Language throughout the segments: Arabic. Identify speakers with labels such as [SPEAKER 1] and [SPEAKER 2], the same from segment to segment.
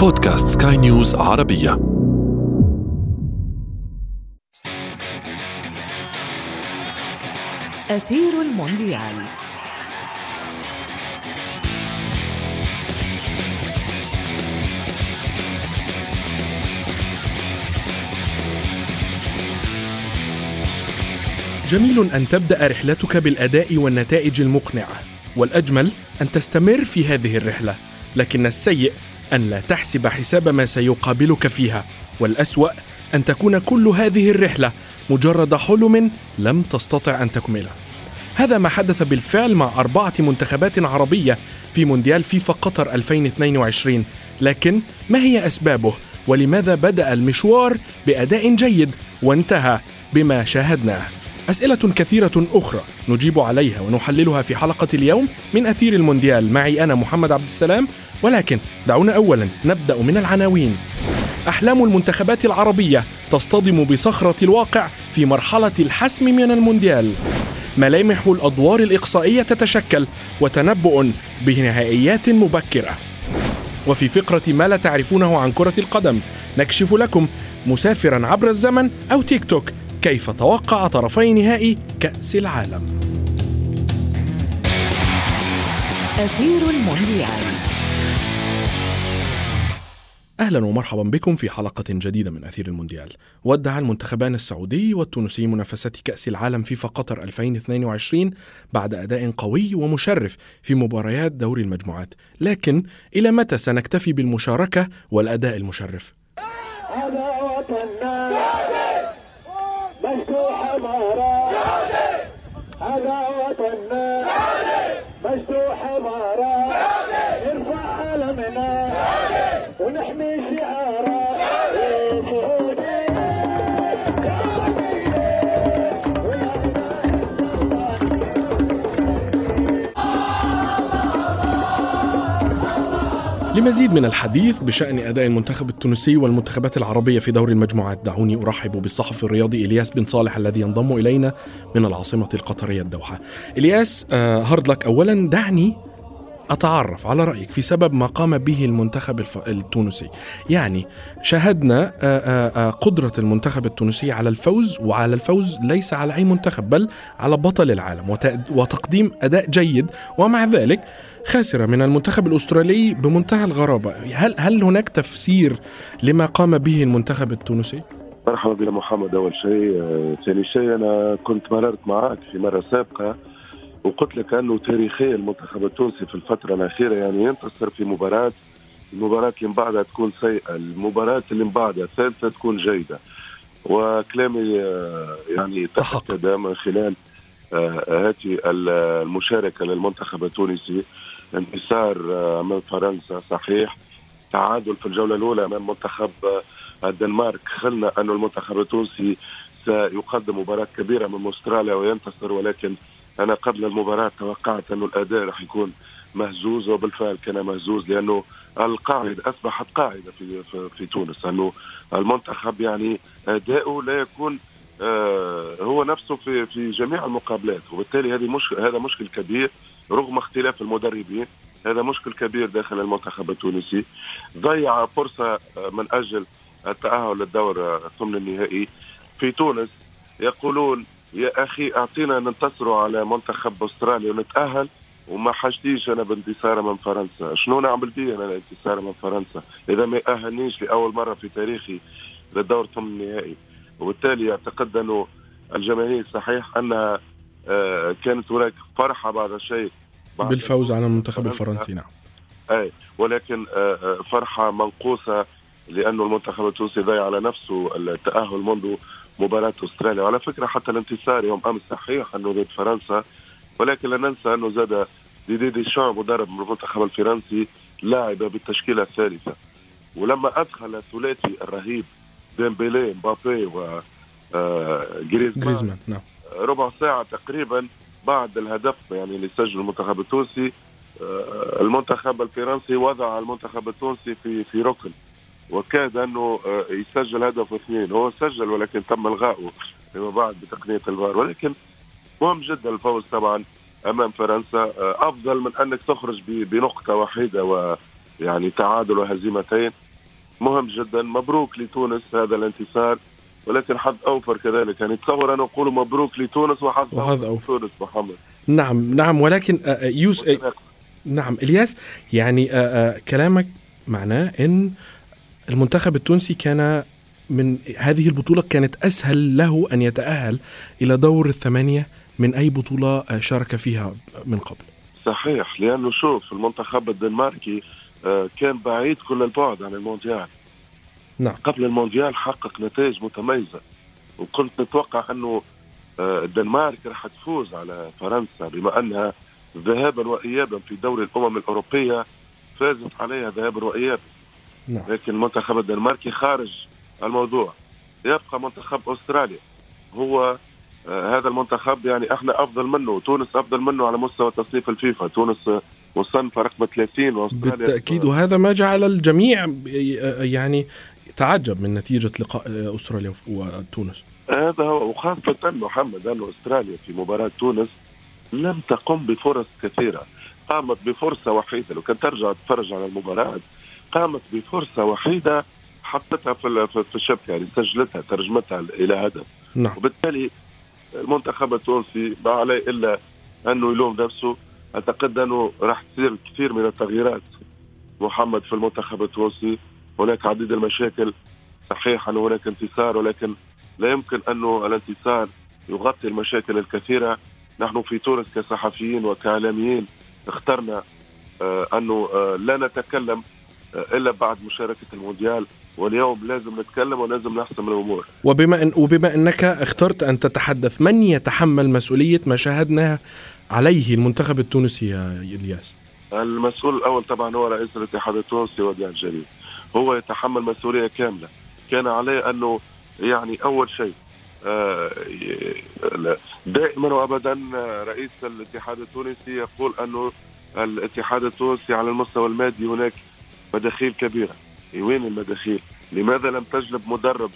[SPEAKER 1] بودكاست سكاي نيوز عربية.
[SPEAKER 2] أثير المونديال.
[SPEAKER 3] جميل أن تبدأ رحلتك بالأداء والنتائج المقنعة والأجمل أن تستمر في هذه الرحلة لكن السيء أن لا تحسب حساب ما سيقابلك فيها والأسوأ أن تكون كل هذه الرحلة مجرد حلم لم تستطع أن تكمله. هذا ما حدث بالفعل مع أربعة منتخبات عربية في مونديال فيفا قطر 2022 لكن ما هي أسبابه؟ ولماذا بدأ المشوار بأداء جيد وانتهى بما شاهدناه؟ أسئلة كثيرة أخرى نجيب عليها ونحللها في حلقة اليوم من أثير المونديال. معي أنا محمد عبد السلام ولكن دعونا أولا نبدأ من العناوين. أحلام المنتخبات العربية تصطدم بصخرة الواقع في مرحلة الحسم من المونديال. ملامح الأدوار الإقصائية تتشكل وتنبؤ بنهائيات مبكرة. وفي فقرة ما لا تعرفونه عن كرة القدم نكشف لكم مسافرا عبر الزمن أو تيك توك كيف توقع طرفي نهائي كأس العالم
[SPEAKER 2] أثير المونديال
[SPEAKER 3] أهلا ومرحبا بكم في حلقة جديدة من أثير المونديال. ودع المنتخبان السعودي والتونسي منافسات كأس العالم فيفا قطر 2022 بعد أداء قوي ومشرف في مباريات دوري المجموعات، لكن إلى متى سنكتفي بالمشاركة والأداء المشرف؟ لمزيد من الحديث بشأن أداء المنتخب التونسي والمنتخبات العربية في دور المجموعات. دعوني أرحب بالصحفي الرياضي إلياس بن صالح الذي ينضم إلينا من العاصمة القطرية الدوحة. إلياس آه hard luck أولا. دعني أتعرف على رأيك في سبب ما قام به المنتخب. التونسي. يعني شاهدنا آه، آه، آه، قدرة المنتخب التونسي على الفوز وعلى الفوز ليس على أي منتخب بل على بطل العالم وت... وتقديم أداء جيد. ومع ذلك خسر من المنتخب الأسترالي بمنتهى الغرابة. هل, هل هناك تفسير لما قام به المنتخب التونسي؟
[SPEAKER 4] مرحبا بنا محمد. أول شيء آه، ثاني شيء أنا كنت مررت معك في مرة سابقة وقلت لك أنه تاريخيا المنتخب التونسي في الفترة الأخيرة يعني ينتصر في مباراة. المباراة اللي من بعدها تكون سيئة، المباراة اللي من بعدها الثالثة تكون جيدة. وكلامي آه، يعني تحقق من خلال آه، هذه المشاركة للمنتخب التونسي. انتصار آه، امام فرنسا صحيح. تعادل في الجولة الأولى أمام منتخب آه، الدنمارك. خلنا أن المنتخب التونسي سيقدم مباراة كبيرة من أستراليا وينتصر ولكن أنا قبل المباراة توقعت أنه الأداء راح يكون مهزوز وبالفعل كان مهزوز لأنه القاعدة أصبحت قاعدة في, في, في تونس أنه المنتخب يعني أداؤه لا يكون هو نفسه في في جميع المقابلات وبالتالي هذه مش هذا مشكل كبير رغم اختلاف المدربين هذا مشكل كبير داخل المنتخب التونسي. ضيع فرصة آه، من أجل التأهل للدور آه، ثمن النهائي في تونس. يقولون يا أخي أعطينا ننتصروا على منتخب أستراليا ونتأهل وما حاجتيش أنا بانتصار من فرنسا. شنو نعمل بيه أنا الانتصار من فرنسا؟ إذا ما أهلنيش لأول مرة في تاريخي للدور ثمن النهائي. وبالتالي اعتقد أنه الجماهير صحيح أنها آه، كانت هناك فرحة بعد الشيء. بعد
[SPEAKER 3] بالفوز على المنتخب الفرنسي نعم.
[SPEAKER 4] أي ولكن آه، آه، فرحة منقوصة لأنه المنتخب التونسي ضيع على نفسه التأهل منذ مباراة أستراليا. وعلى فكرة حتى الانتصار يوم أمس صحيح أنه ضد فرنسا ولكن لا ننسى أنه زاد ديدي ديشان مدرب المنتخب الفرنسي لعب بالتشكيلة الثالثة. ولما أدخل الثلاثي الرهيب ديمبيلي مبابي و آه، جريزمان
[SPEAKER 3] جريزمان نعم.
[SPEAKER 4] ربع ساعة تقريبا بعد الهدف يعني اللي سجل المنتخب التونسي. آه، المنتخب الفرنسي وضع المنتخب التونسي في في ركن وكاد أنه آه، يسجل هدف اثنين. هو سجل ولكن تم الغائه فيما بعد بتقنية الفار. ولكن مهم جدا الفوز طبعا أمام فرنسا. آه، أفضل من أنك تخرج بنقطة وحيدة ويعني تعادل وهزيمتين مهم جدا. مبروك لتونس هذا الانتصار. ولكن حظ أوفر كذلك. يعني تصور أنا أقول مبروك لتونس وحظ
[SPEAKER 3] وحظ
[SPEAKER 4] أوفر. تونس محمد.
[SPEAKER 3] نعم نعم. ولكن آه، آه، يوس آه، نعم إلياس يعني كلامك معناه إن المنتخب التونسي كان من هذه البطولة كانت أسهل له أن يتأهل إلى دور الثمانية من أي بطولة شارك فيها من قبل.
[SPEAKER 4] صحيح لأنه شوف المنتخب الدنماركي كان بعيد كل البعد عن المونديال.
[SPEAKER 3] نعم.
[SPEAKER 4] قبل المونديال حقق نتائج متميزة وكنت نتوقع أنه الدنمارك راح تفوز على فرنسا بما أنها ذهابا وإيابا في دوري الأمم الأوروبية فازت عليها ذهابا وإيابا.
[SPEAKER 3] نعم.
[SPEAKER 4] لكن المنتخب الدنماركي خارج الموضوع. يبقى منتخب أستراليا. هو آه هذا المنتخب يعني إحنا أفضل منه تونس أفضل منه على مستوى تصنيف الفيفا. تونس مصنفه رقم 30
[SPEAKER 3] وأستراليا بالتأكيد وهذا ما جعل الجميع يعني تعجب من نتيجة لقاء أستراليا وتونس.
[SPEAKER 4] هذا هو وخاصة محمد انه أستراليا في مباراة تونس لم تقم بفرص كثيرة. قامت بفرصة وحيدة لو كان ترجع تتفرج على المباراة قامت بفرصة وحيدة حطتها في في الشبكة يعني سجلتها ترجمتها إلى هدف.
[SPEAKER 3] نعم.
[SPEAKER 4] وبالتالي المنتخب التونسي ما عليه إلا أنه يلوم نفسه. اعتقد انه راح تصير كثير من التغييرات. محمد في المنتخب التونسي هناك عديد المشاكل. صحيح أنه هناك انتصار ولكن لا يمكن انه الانتصار يغطي المشاكل الكثيرة. نحن في تونس كصحفيين وكإعلاميين اخترنا آه أنه آه لا نتكلم إلا بعد مشاركة المونديال واليوم لازم نتكلم ولازم نحسم الأمور.
[SPEAKER 3] وبما ان وبما إنك اخترت أن تتحدث من يتحمل مسؤولية ما شاهدناه عليه المنتخب التونسي يا إلياس؟
[SPEAKER 4] المسؤول الأول طبعا هو رئيس الاتحاد التونسي وديع الجليل. هو يتحمل مسؤولية كاملة. كان عليه أنه يعني أول شيء آه، دائما وابدا رئيس الاتحاد التونسي يقول أنه الاتحاد التونسي على المستوى المادي هناك مداخيل كبيرة. وين المداخيل؟ لماذا لم تجلب مدرب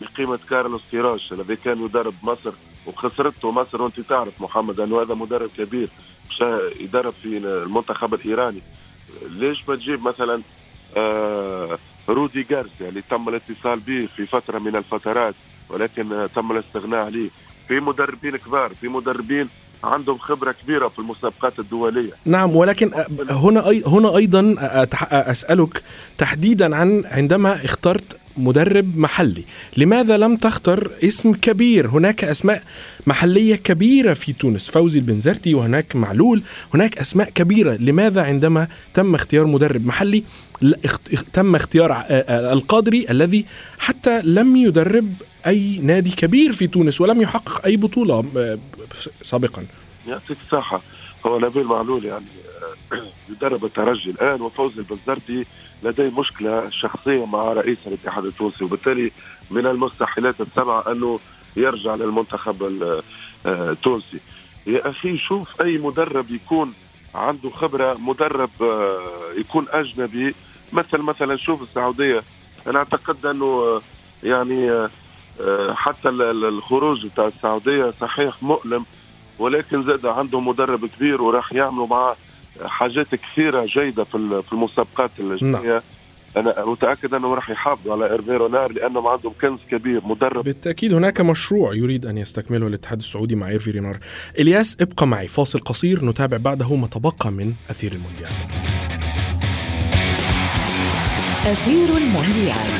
[SPEAKER 4] بقيمة كارلوس كيراش الذي كان يدرب مصر وخسرته مصر؟ وانت تعرف محمد أنه هذا مدرب كبير يدرب في المنتخب الإيراني. ليش ما تجيب مثلا آه رودي جارسيا اللي تم الاتصال به في فترة من الفترات ولكن تم الاستغناء عليه في مدربين كبار في مدربين عندهم خبرة كبيرة في المسابقات الدولية.
[SPEAKER 3] نعم ولكن هنا هنا أيضا أسألك تحديدا عن عندما اخترت مدرب محلي. لماذا لم تختر اسم كبير؟ هناك أسماء محلية كبيرة في تونس. فوزي البنزرتي وهناك معلول. هناك أسماء كبيرة. لماذا عندما تم اختيار مدرب محلي تم اختيار القادري الذي حتى لم يدرب أي نادي كبير في تونس ولم يحقق أي بطولة سابقا.
[SPEAKER 4] يعطيك الصحة هو نبيل معلول يعني يدرب الترجي الآن وفوزي البنزرتي لديه مشكلة شخصية مع رئيس الاتحاد التونسي وبالتالي من المستحيلات السبعة أنه يرجع للمنتخب التونسي. يا أخي شوف أي مدرب يكون عنده خبرة مدرب آه، يكون أجنبي. مثل مثلا شوف السعودية أنا أعتقد أنه آه، يعني آه، حتى الخروج بتاع السعودية صحيح مؤلم ولكن زاد عندهم مدرب كبير وراح يعملوا معاه حاجات كثيرة جيدة في في المسابقات الجاية. نعم. أنا متأكد أنه راح يحافظوا على إيرفي رونار لانهم عندهم كنز كبير مدرب.
[SPEAKER 3] بالتأكيد هناك مشروع يريد أن يستكمله الاتحاد السعودي مع إيرفي رونار. إلياس ابقى معي. فاصل قصير نتابع بعده ما تبقى من أثير المونديال.
[SPEAKER 2] أثير المونديال.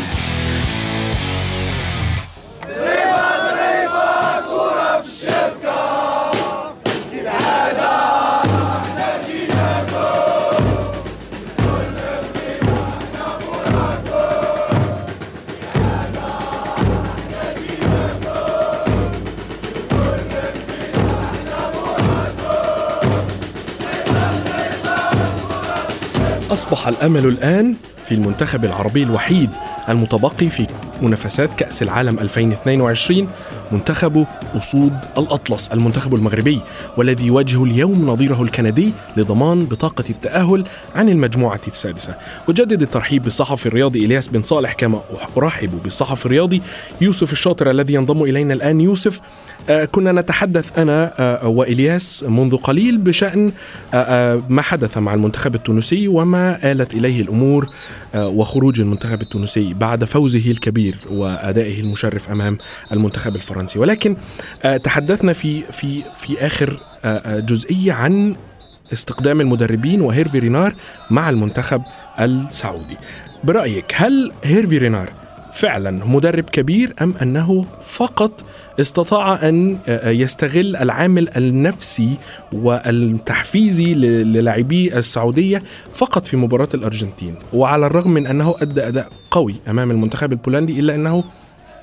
[SPEAKER 3] أصبح الأمل الآن في المنتخب العربي الوحيد المتبقي في منافسات كأس العالم 2022 منتخب أسود الأطلس المنتخب المغربي والذي يواجه اليوم نظيره الكندي لضمان بطاقة التأهل عن المجموعة السادسة. أجدد الترحيب بالصحفي الرياضي إلياس بن صالح كما أرحب بالصحفي الرياضي يوسف الشاطر الذي ينضم إلينا الآن. يوسف آه كنا نتحدث أنا آه وإلياس منذ قليل بشأن آه، ما حدث مع المنتخب التونسي وما آلت إليه الأمور وخروج المنتخب التونسي بعد فوزه الكبير. وأدائه المشرف أمام المنتخب الفرنسي. ولكن تحدثنا في في في آخر جزئية عن استقدام المدربين وهيرفي رينار مع المنتخب السعودي. برأيك هل هيرفي رينار فعلا مدرب كبير أم أنه فقط استطاع أن يستغل العامل النفسي والتحفيزي للاعبي السعودية فقط في مباراة الأرجنتين. وعلى الرغم من أنه أدى أداء قوي أمام المنتخب البولندي إلا أنه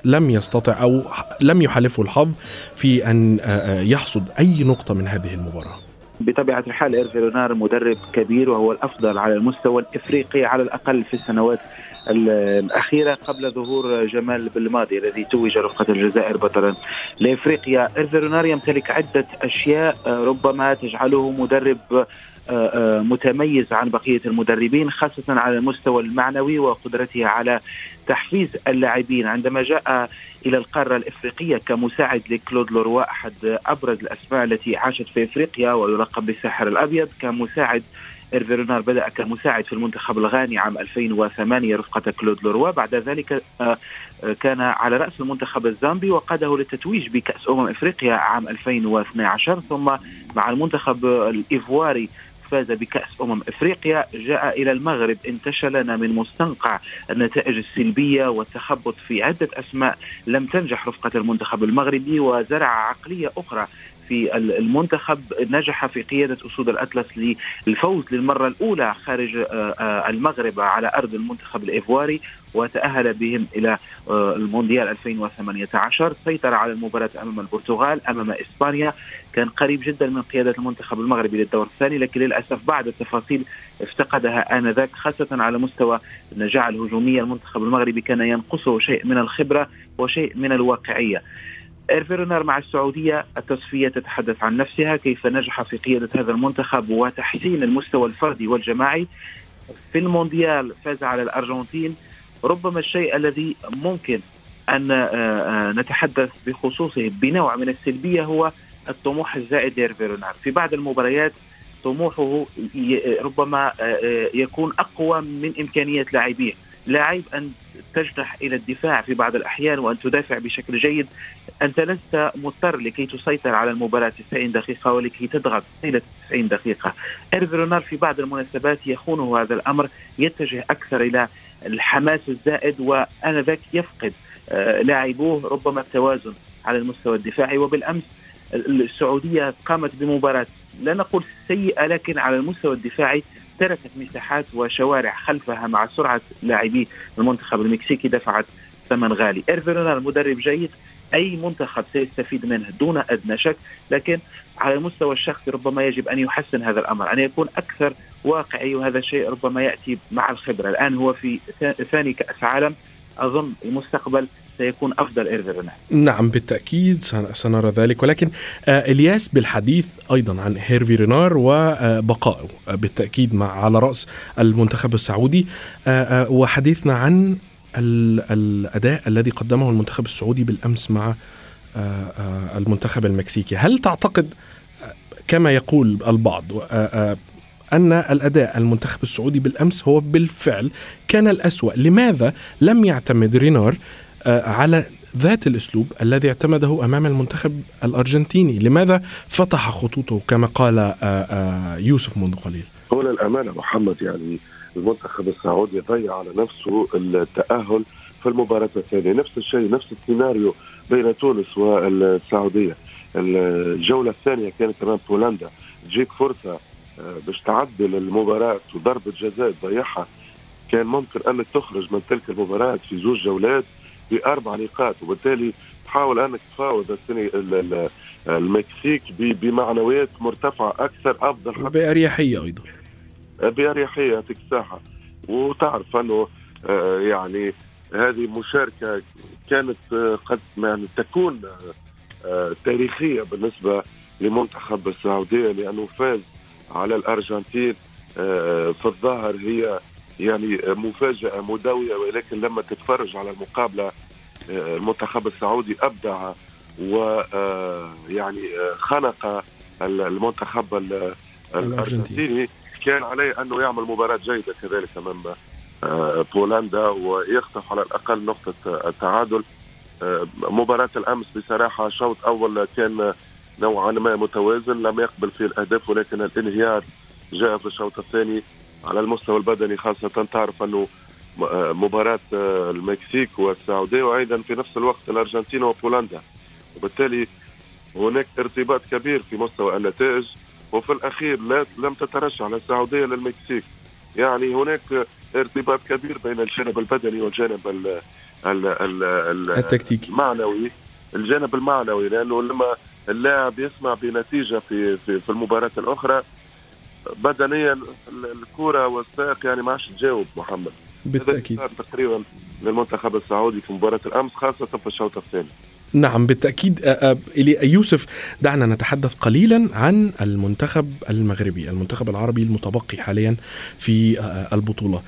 [SPEAKER 3] لم يستطع أو لم يحالفه الحظ في أن يحصد أي نقطة من هذه المباراة.
[SPEAKER 5] بطبيعة الحال رونار مدرب كبير وهو الأفضل على المستوى الإفريقي على الأقل في السنوات الأخيرة قبل ظهور جمال بالماضي الذي توج رفقة الجزائر بطلا لإفريقيا. إيرفي رونار يمتلك عدة أشياء ربما تجعله مدرب آه، آه، متميز عن بقية المدربين خاصة على المستوى المعنوي وقدرته على تحفيز اللاعبين. عندما جاء إلى القارة الإفريقية كمساعد لكلود لوروا أحد أبرز الأسماء التي عاشت في إفريقيا ويلقب بالساحر الأبيض كمساعد إيرفي بدأ كمساعد في المنتخب الغاني عام 2008 رفقة كلود لوروا. بعد ذلك آه، كان على رأس المنتخب الزامبي وقاده للتتويج بكأس أمم إفريقيا عام 2012 ثم مع المنتخب الإيفواري فاز بكأس أمم إفريقيا. جاء إلى المغرب انتشلنا من مستنقع النتائج السلبية والتخبط في عدة أسماء لم تنجح رفقة المنتخب المغربي وزرع عقلية أخرى في المنتخب نجح في قيادة أسود الأطلس للفوز للمرة الأولى خارج آه، آه، المغرب على أرض المنتخب الإيفواري وتأهل بهم إلى آه، المونديال 2018 سيطر على المباراة أمام البرتغال أمام إسبانيا. كان قريب جدا من قيادة المنتخب المغربي للدور الثاني لكن للأسف بعض التفاصيل افتقدها آنذاك خاصة على مستوى النجاعة الهجومية المنتخب المغربي كان ينقصه شيء من الخبرة وشيء من الواقعية. ايرفي رونار مع السعودية التصفيات تتحدث عن نفسها كيف نجح في قيادة هذا المنتخب وتحسين المستوى الفردي والجماعي. في المونديال فاز على الأرجنتين. ربما الشيء الذي ممكن أن آه، آه، نتحدث بخصوصه بنوع من السلبية هو الطموح الزائد لإيرفيرونر في بعض المباريات طموحه ربما آه، يكون أقوى من إمكانية لاعبيه. لاعب أن تجنح إلى الدفاع في بعض الأحيان وأن تدافع بشكل جيد. أنت لست مضطر لكي تسيطر على المباراة 90 دقيقة ولكي تضغط إلى 90 دقيقة. ايرفي في بعض المناسبات يخونه هذا الأمر يتجه أكثر إلى الحماس الزائد وآنذاك يفقد آه، لاعبوه ربما التوازن على المستوى الدفاعي. وبالأمس السعودية قامت بمباراة لا نقول سيئة لكن على المستوى الدفاعي تركت مساحات وشوارع خلفها مع سرعة لاعبي المنتخب المكسيكي دفعت ثمن غالي. ايرفي رونار مدرب جيد. أي منتخب سيستفيد منه دون أدنى شك. لكن على المستوى الشخصي ربما يجب أن يحسن هذا الأمر أن يكون أكثر واقعي وهذا الشيء ربما يأتي مع الخبرة. الآن هو في ثاني كأس عالم. أظن المستقبل سيكون أفضل ايرفي
[SPEAKER 3] نعم بالتأكيد سنرى ذلك. ولكن آه إلياس بالحديث أيضا عن هيرفي رينار وبقائه آه بالتأكيد مع على رأس المنتخب السعودي. آه وحديثنا عن الأداء الذي قدمه المنتخب السعودي بالأمس مع المنتخب المكسيكي. هل تعتقد كما يقول البعض أن الأداء المنتخب السعودي بالأمس هو بالفعل كان الأسوأ؟ لماذا لم يعتمد رينار على ذات الأسلوب الذي اعتمده أمام المنتخب الأرجنتيني، لماذا فتح خطوطه كما قال يوسف منذ قليل؟
[SPEAKER 4] هو للامانه محمد يعني المنتخب السعودي ضيع على نفسه التأهل في المباراة الثانية، نفس الشيء نفس السيناريو بين تونس والسعودية. الجولة الثانية كانت أمام بولندا، تجيك فرصه آه، باش تعدل المباراة وضربة جزاء تضيعها كان ممكن أنك تخرج من تلك المباراة في زوج جولات بأربع نقاط وبالتالي تحاول أنك تفاوض المكسيك بمعنويات مرتفعة أكثر أفضل
[SPEAKER 3] باريحيه أيضا.
[SPEAKER 4] بأريحية يعطيك وتعرف أنه آه، يعني هذه مشاركة كانت آه، قد يعني تكون آه، تاريخية بالنسبة لمنتخب السعودية لأنه فاز على الأرجنتين في الظاهر هي يعني مفاجأة مدويه ولكن لما تتفرج على المقابله المنتخب السعودي أبدع ويعني خنق المنتخب الأرجنتيني. كان عليه أنه يعمل مباراة جيدة كذلك أمام بولندا ويخطف على الأقل نقطة التعادل. مباراة الأمس بصراحة شوط أول كان نوعا ما متوازن لم يقبل فيه الأهداف ولكن الانهيار جاء في الشوط الثاني. على المستوى البدني خاصة تعرف أنه مباراة المكسيك والسعودية وأيضا في نفس الوقت الأرجنتين وبولندا. وبالتالي هناك ارتباط كبير في مستوى النتائج. وفي الأخير لا لم تترشح السعودية للمكسيك. يعني هناك ارتباط كبير بين الجانب البدني والجانب ال ال ال
[SPEAKER 3] التكتيكي.
[SPEAKER 4] المعنوي. الجانب المعنوي لأنه لما اللاعب يسمع بنتيجة في في, في المباراة الأخرى بدنيا الكرة والساق يعني ما عادش تجاوب محمد.
[SPEAKER 3] بالتأكيد.
[SPEAKER 4] تقريبا للمنتخب السعودي في مباراة الأمس خاصة في الشوط الثاني.
[SPEAKER 3] نعم بالتأكيد. يوسف دعنا نتحدث قليلا عن المنتخب المغربي المنتخب العربي المتبقي حاليا في البطولة.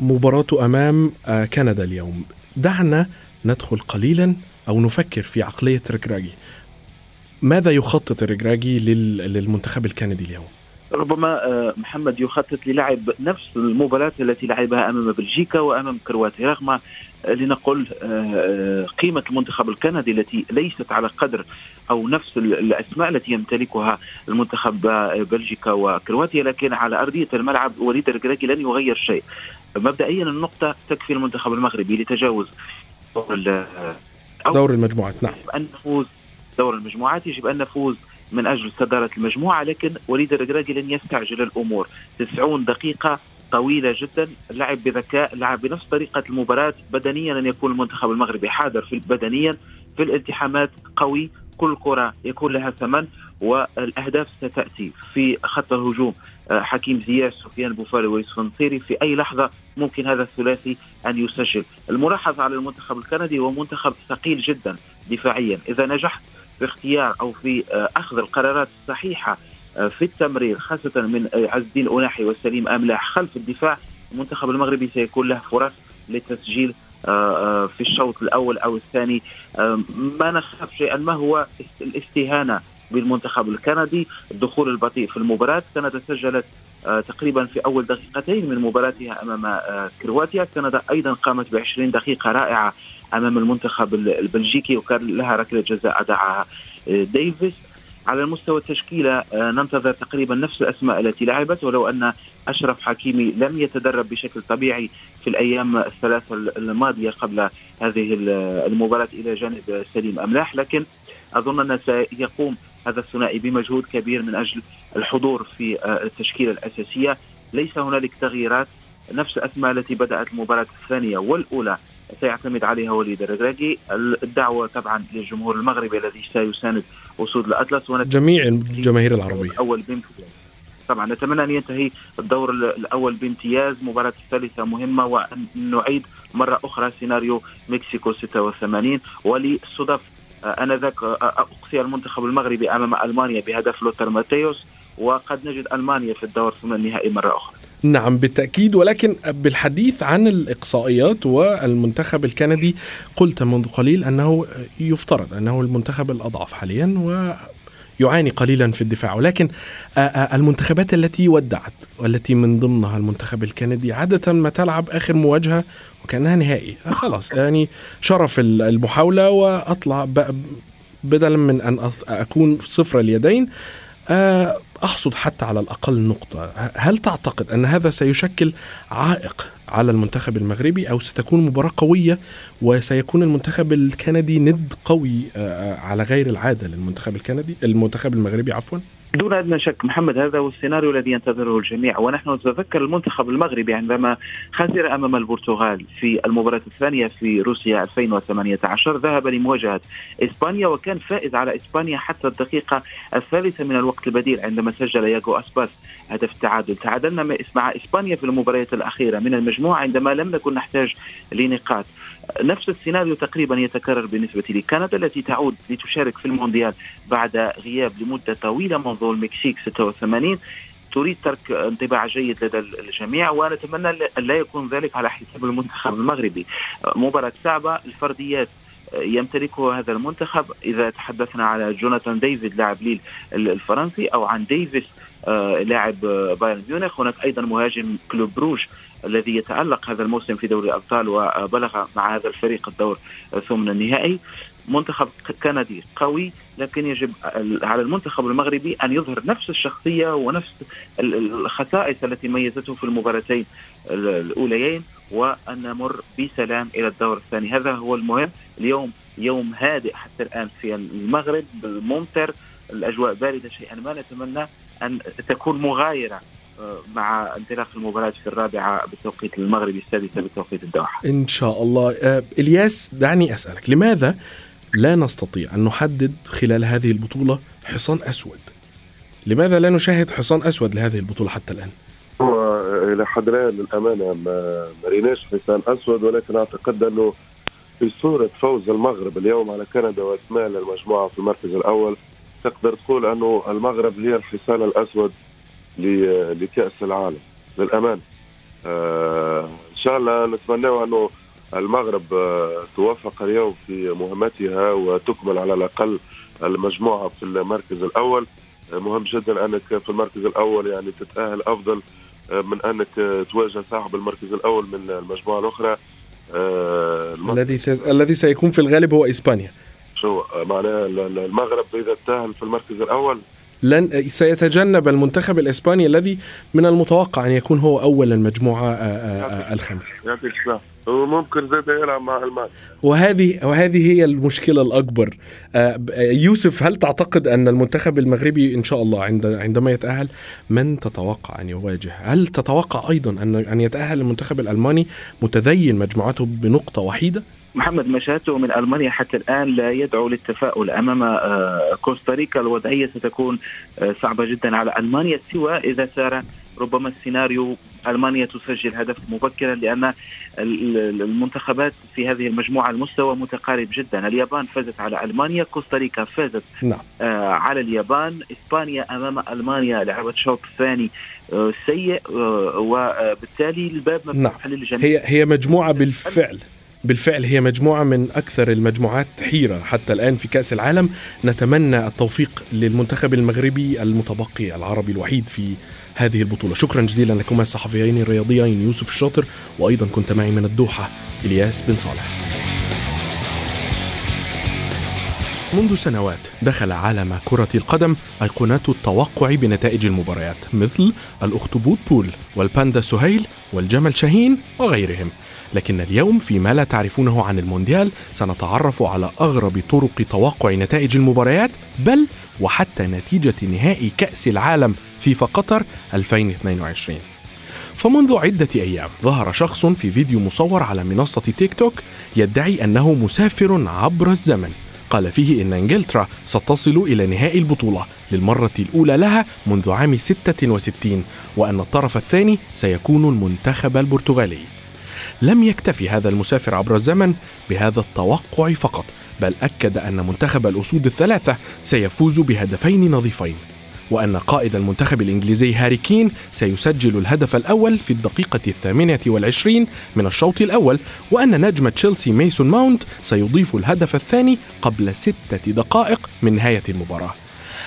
[SPEAKER 3] مباراته أمام كندا اليوم. دعنا ندخل قليلا أو نفكر في عقلية ركراجي ماذا يخطط الركراجي للمنتخب الكندي اليوم؟
[SPEAKER 5] ربما آه، محمد يخطط للعب نفس المباراة التي لعبها أمام بلجيكا وأمام كرواتيا رغم آه، لنقل آه، قيمة المنتخب الكندي التي ليست على قدر أو نفس الأسماء التي يمتلكها المنتخب بلجيكا وكرواتيا لكن على أرضية الملعب وليد الركراكي لن يغير شيء. مبدئيا النقطة تكفي المنتخب المغربي لتجاوز
[SPEAKER 3] دور المجموعات نعم.
[SPEAKER 5] أن نفوز دور المجموعات يجب أن نفوز من أجل صدارة المجموعة لكن وليد الركراكي لن يستعجل الأمور. 90 دقيقة طويلة جدا لعب بذكاء لعب بنفس طريقة المباراة. بدنيا أن يكون المنتخب المغربي حاذر في بدنيا في الالتحامات قوي. كل كرة يكون لها ثمن والأهداف ستأتي. في خط الهجوم آه، حكيم زياش سفيان بوفالي ويوسف نصيري في أي لحظة ممكن هذا الثلاثي أن يسجل. الملاحظة على المنتخب الكندي هو منتخب ثقيل جدا دفاعيا. إذا نجحت في اختيار أو في آه، أخذ القرارات الصحيحة آه، في التمرير خاصة من آه، عز الدين أناحي وسليم أملاح خلف الدفاع المنتخب المغربي سيكون له فرص للتسجيل في الشوط الأول أو الثاني. ما نخاف شيئا ما هو الاستهانة بالمنتخب الكندي؟ الدخول البطيء في المباراة. كندا سجلت تقريبا في أول دقيقتين من مباراتها أمام كرواتيا. كندا أيضا قامت ب 20 دقيقة رائعة أمام المنتخب البلجيكي وكان لها ركلة جزاء ادعها آه، ديفيس على المستوى التشكيلة آه، ننتظر تقريبا نفس الأسماء التي لعبت ولو أن أشرف حكيمي لم يتدرب بشكل طبيعي في الأيام الثلاثة الماضية قبل هذه المباراة إلى جانب سليم أملاح. لكن أظن أن سيقوم هذا الثنائي بمجهود كبير من أجل الحضور في آه، التشكيلة الأساسية. ليس هنالك تغييرات. نفس الأسماء التي بدأت المباراة الثانية والأولى سيعتمد عليها وليد الركراكي الدعوة طبعا للجمهور المغربي الذي سيساند أسود الأطلس.
[SPEAKER 3] جميع الجماهير العربية.
[SPEAKER 5] الأول بامتياز طبعا نتمنى أن ينتهي الدور الأول بامتياز. مباراة الثالثة مهمة وأن نعيد مرة أخرى سيناريو مكسيكو 86 وللصدفة آنذاك أقصي المنتخب المغربي أمام ألمانيا بهدف لوتر ماتيوس. وقد نجد ألمانيا في الدور ثمن النهائي مرة أخرى.
[SPEAKER 3] نعم بالتأكيد. ولكن بالحديث عن الإقصائيات والمنتخب الكندي قلت منذ قليل أنه يفترض أنه المنتخب الأضعف حاليا و يعاني قليلا في الدفاع. ولكن المنتخبات التي ودعت والتي من ضمنها المنتخب الكندي عادة ما تلعب آخر مواجهة وكأنها نهائي. خلاص يعني شرف المحاولة وأطلع بدلا من أن أكون صفر اليدين. آه، احصد حتى على الأقل نقطة. هل تعتقد أن هذا سيشكل عائق على المنتخب المغربي أو ستكون مباراة قوية وسيكون المنتخب الكندي ند قوي آه، آه، على غير العادة للمنتخب الكندي المنتخب المغربي عفوا؟
[SPEAKER 5] دون أدنى شك محمد هذا هو السيناريو الذي ينتظره الجميع. ونحن نتذكر المنتخب المغربي عندما خسر أمام البرتغال في المباراة الثانية في روسيا 2018 ذهب لمواجهة إسبانيا وكان فائز على إسبانيا حتى الدقيقة الثالثة من الوقت البديل عندما سجل ياغو أسباس هدف التعادل تعادلنا مع إسبانيا في المباريات الأخيرة من المجموعه عندما لم نكن نحتاج لنقاط. نفس السيناريو تقريبا يتكرر بالنسبة لكندا التي تعود لتشارك في المونديال بعد غياب لمدة طويلة منذ المكسيك 86 تريد ترك انطباع جيد لدى الجميع ونتمنى لا يكون ذلك على حساب المنتخب المغربي. مباراة صعبة الفرديات يمتلكه هذا المنتخب. إذا تحدثنا على جوناثان ديفيد لاعب ليل الفرنسي أو عن ديفيس لاعب بايرن ميونخ هناك أيضا مهاجم كلوب بروج الذي يتألق هذا الموسم في دوري الأبطال وبلغ مع هذا الفريق الدور ثمن النهائي. منتخب كندي قوي لكن يجب على المنتخب المغربي أن يظهر نفس الشخصية ونفس الخصائص التي ميزته في المباراتين الأوليين وأن نمر بسلام إلى الدور الثاني. هذا هو المهم. اليوم يوم هادئ حتى الآن في المغرب ممطر الأجواء باردة شيئا. ما نتمنى أن تكون مغايرة مع انطلاق المباراة في الرابعة بالتوقيت المغربي السادسة بالتوقيت الدوحة.
[SPEAKER 3] إن شاء الله. آه، إلياس دعني أسألك لماذا لا نستطيع أن نحدد خلال هذه البطولة حصان أسود؟ لماذا لا نشاهد حصان أسود لهذه البطولة حتى الآن؟
[SPEAKER 4] هو إلى حد الآن للأمانة ما مريناش حصان أسود ولكن أعتقد أنه في صورة فوز المغرب اليوم على كندا وإكمال المجموعة في المركز الأول تقدر تقول أنه المغرب هي الحصان الأسود لكأس العالم. للأمان آه إن شاء الله نتمنى أنه المغرب آه، توفق اليوم في مهمتها وتكمل على الأقل المجموعة في المركز الأول. آه، مهم جدا أنك في المركز الأول يعني تتأهل أفضل من أنك تواجه صاحب المركز الأول من المجموعة الأخرى.
[SPEAKER 3] الذي الذي سيكون في الغالب هو إسبانيا.
[SPEAKER 4] شو معناه المغرب إذا تأهل في المركز الأول
[SPEAKER 3] لن سيتجنب المنتخب الإسباني الذي من المتوقع أن يكون هو أول المجموعة الخامسه.
[SPEAKER 4] يعطيك الصحه. وممكن زاد يلعب مع المانيا
[SPEAKER 3] وهذه وهذه هي المشكلة الأكبر. آه، يوسف هل تعتقد أن المنتخب المغربي إن شاء الله عند عندما يتأهل من تتوقع أن يواجه؟ هل تتوقع أيضا ان أن يتأهل المنتخب الألماني متذين مجموعته بنقطة وحيدة؟
[SPEAKER 5] محمد مشاته من ألمانيا حتى الآن لا يدعو للتفاؤل أمام آه، كوستاريكا. الوضعية ستكون آه، صعبة جدا على ألمانيا. سوى إذا سار ربما السيناريو ألمانيا تسجل هدف مبكرا لأن المنتخبات في هذه المجموعة المستوى متقارب جدا، اليابان فازت على ألمانيا، كوستاريكا فازت نعم. آه على اليابان، إسبانيا أمام ألمانيا لعبت شوط ثاني آه سيء آه وبالتالي الباب
[SPEAKER 3] مفتوح نعم. للجميع. هي هي مجموعة بالفعل. بالفعل هي مجموعة من أكثر المجموعات حيرة حتى الآن في كأس العالم. نتمنى التوفيق للمنتخب المغربي المتبقي العربي الوحيد في هذه البطولة. شكرا جزيلا لكما الصحفيين الرياضيين يوسف الشاطر وأيضا كنت معي من الدوحة إلياس بن صالح. منذ سنوات دخل عالم كرة القدم أيقونات التوقع بنتائج المباريات مثل الأخطبوط بول والباندا سهيل والجمل شاهين وغيرهم. لكن اليوم فيما لا تعرفونه عن المونديال سنتعرف على أغرب طرق توقع نتائج المباريات بل وحتى نتيجة نهائي كأس العالم فيفا قطر 2022 فمنذ عدة أيام ظهر شخص في فيديو مصور على منصة تيك توك يدعي أنه مسافر عبر الزمن. قال فيه إن إنجلترا ستصل إلى نهائي البطولة للمرة الأولى لها منذ عام 66 وأن الطرف الثاني سيكون المنتخب البرتغالي. لم يكتفي هذا المسافر عبر الزمن بهذا التوقع فقط بل أكد أن منتخب الأسود الثلاثة سيفوز بهدفين نظيفين وأن قائد المنتخب الإنجليزي هاري كين سيسجل الهدف الأول في الدقيقة الثامنة والعشرين من الشوط الأول وأن نجم تشيلسي ميسون ماونت سيضيف الهدف الثاني قبل ستة دقائق من نهاية المباراة.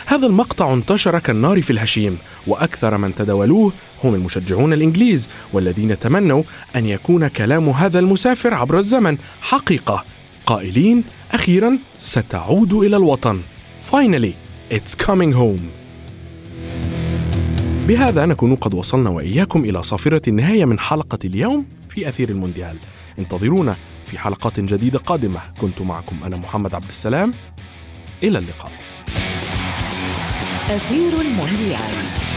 [SPEAKER 3] هذا المقطع انتشر كالنار في الهشيم وأكثر من تداولوه هم المشجعون الإنجليز والذين تمنوا أن يكون كلام هذا المسافر عبر الزمن حقيقة. قائلين أخيرا ستعود إلى الوطن. Finally it's coming home. بهذا نكون قد وصلنا وإياكم إلى صافرة النهاية من حلقة اليوم في أثير المونديال. انتظرونا في حلقات جديدة قادمة. كنت معكم أنا محمد عبد السلام. إلى اللقاء.
[SPEAKER 2] أثير المونديال.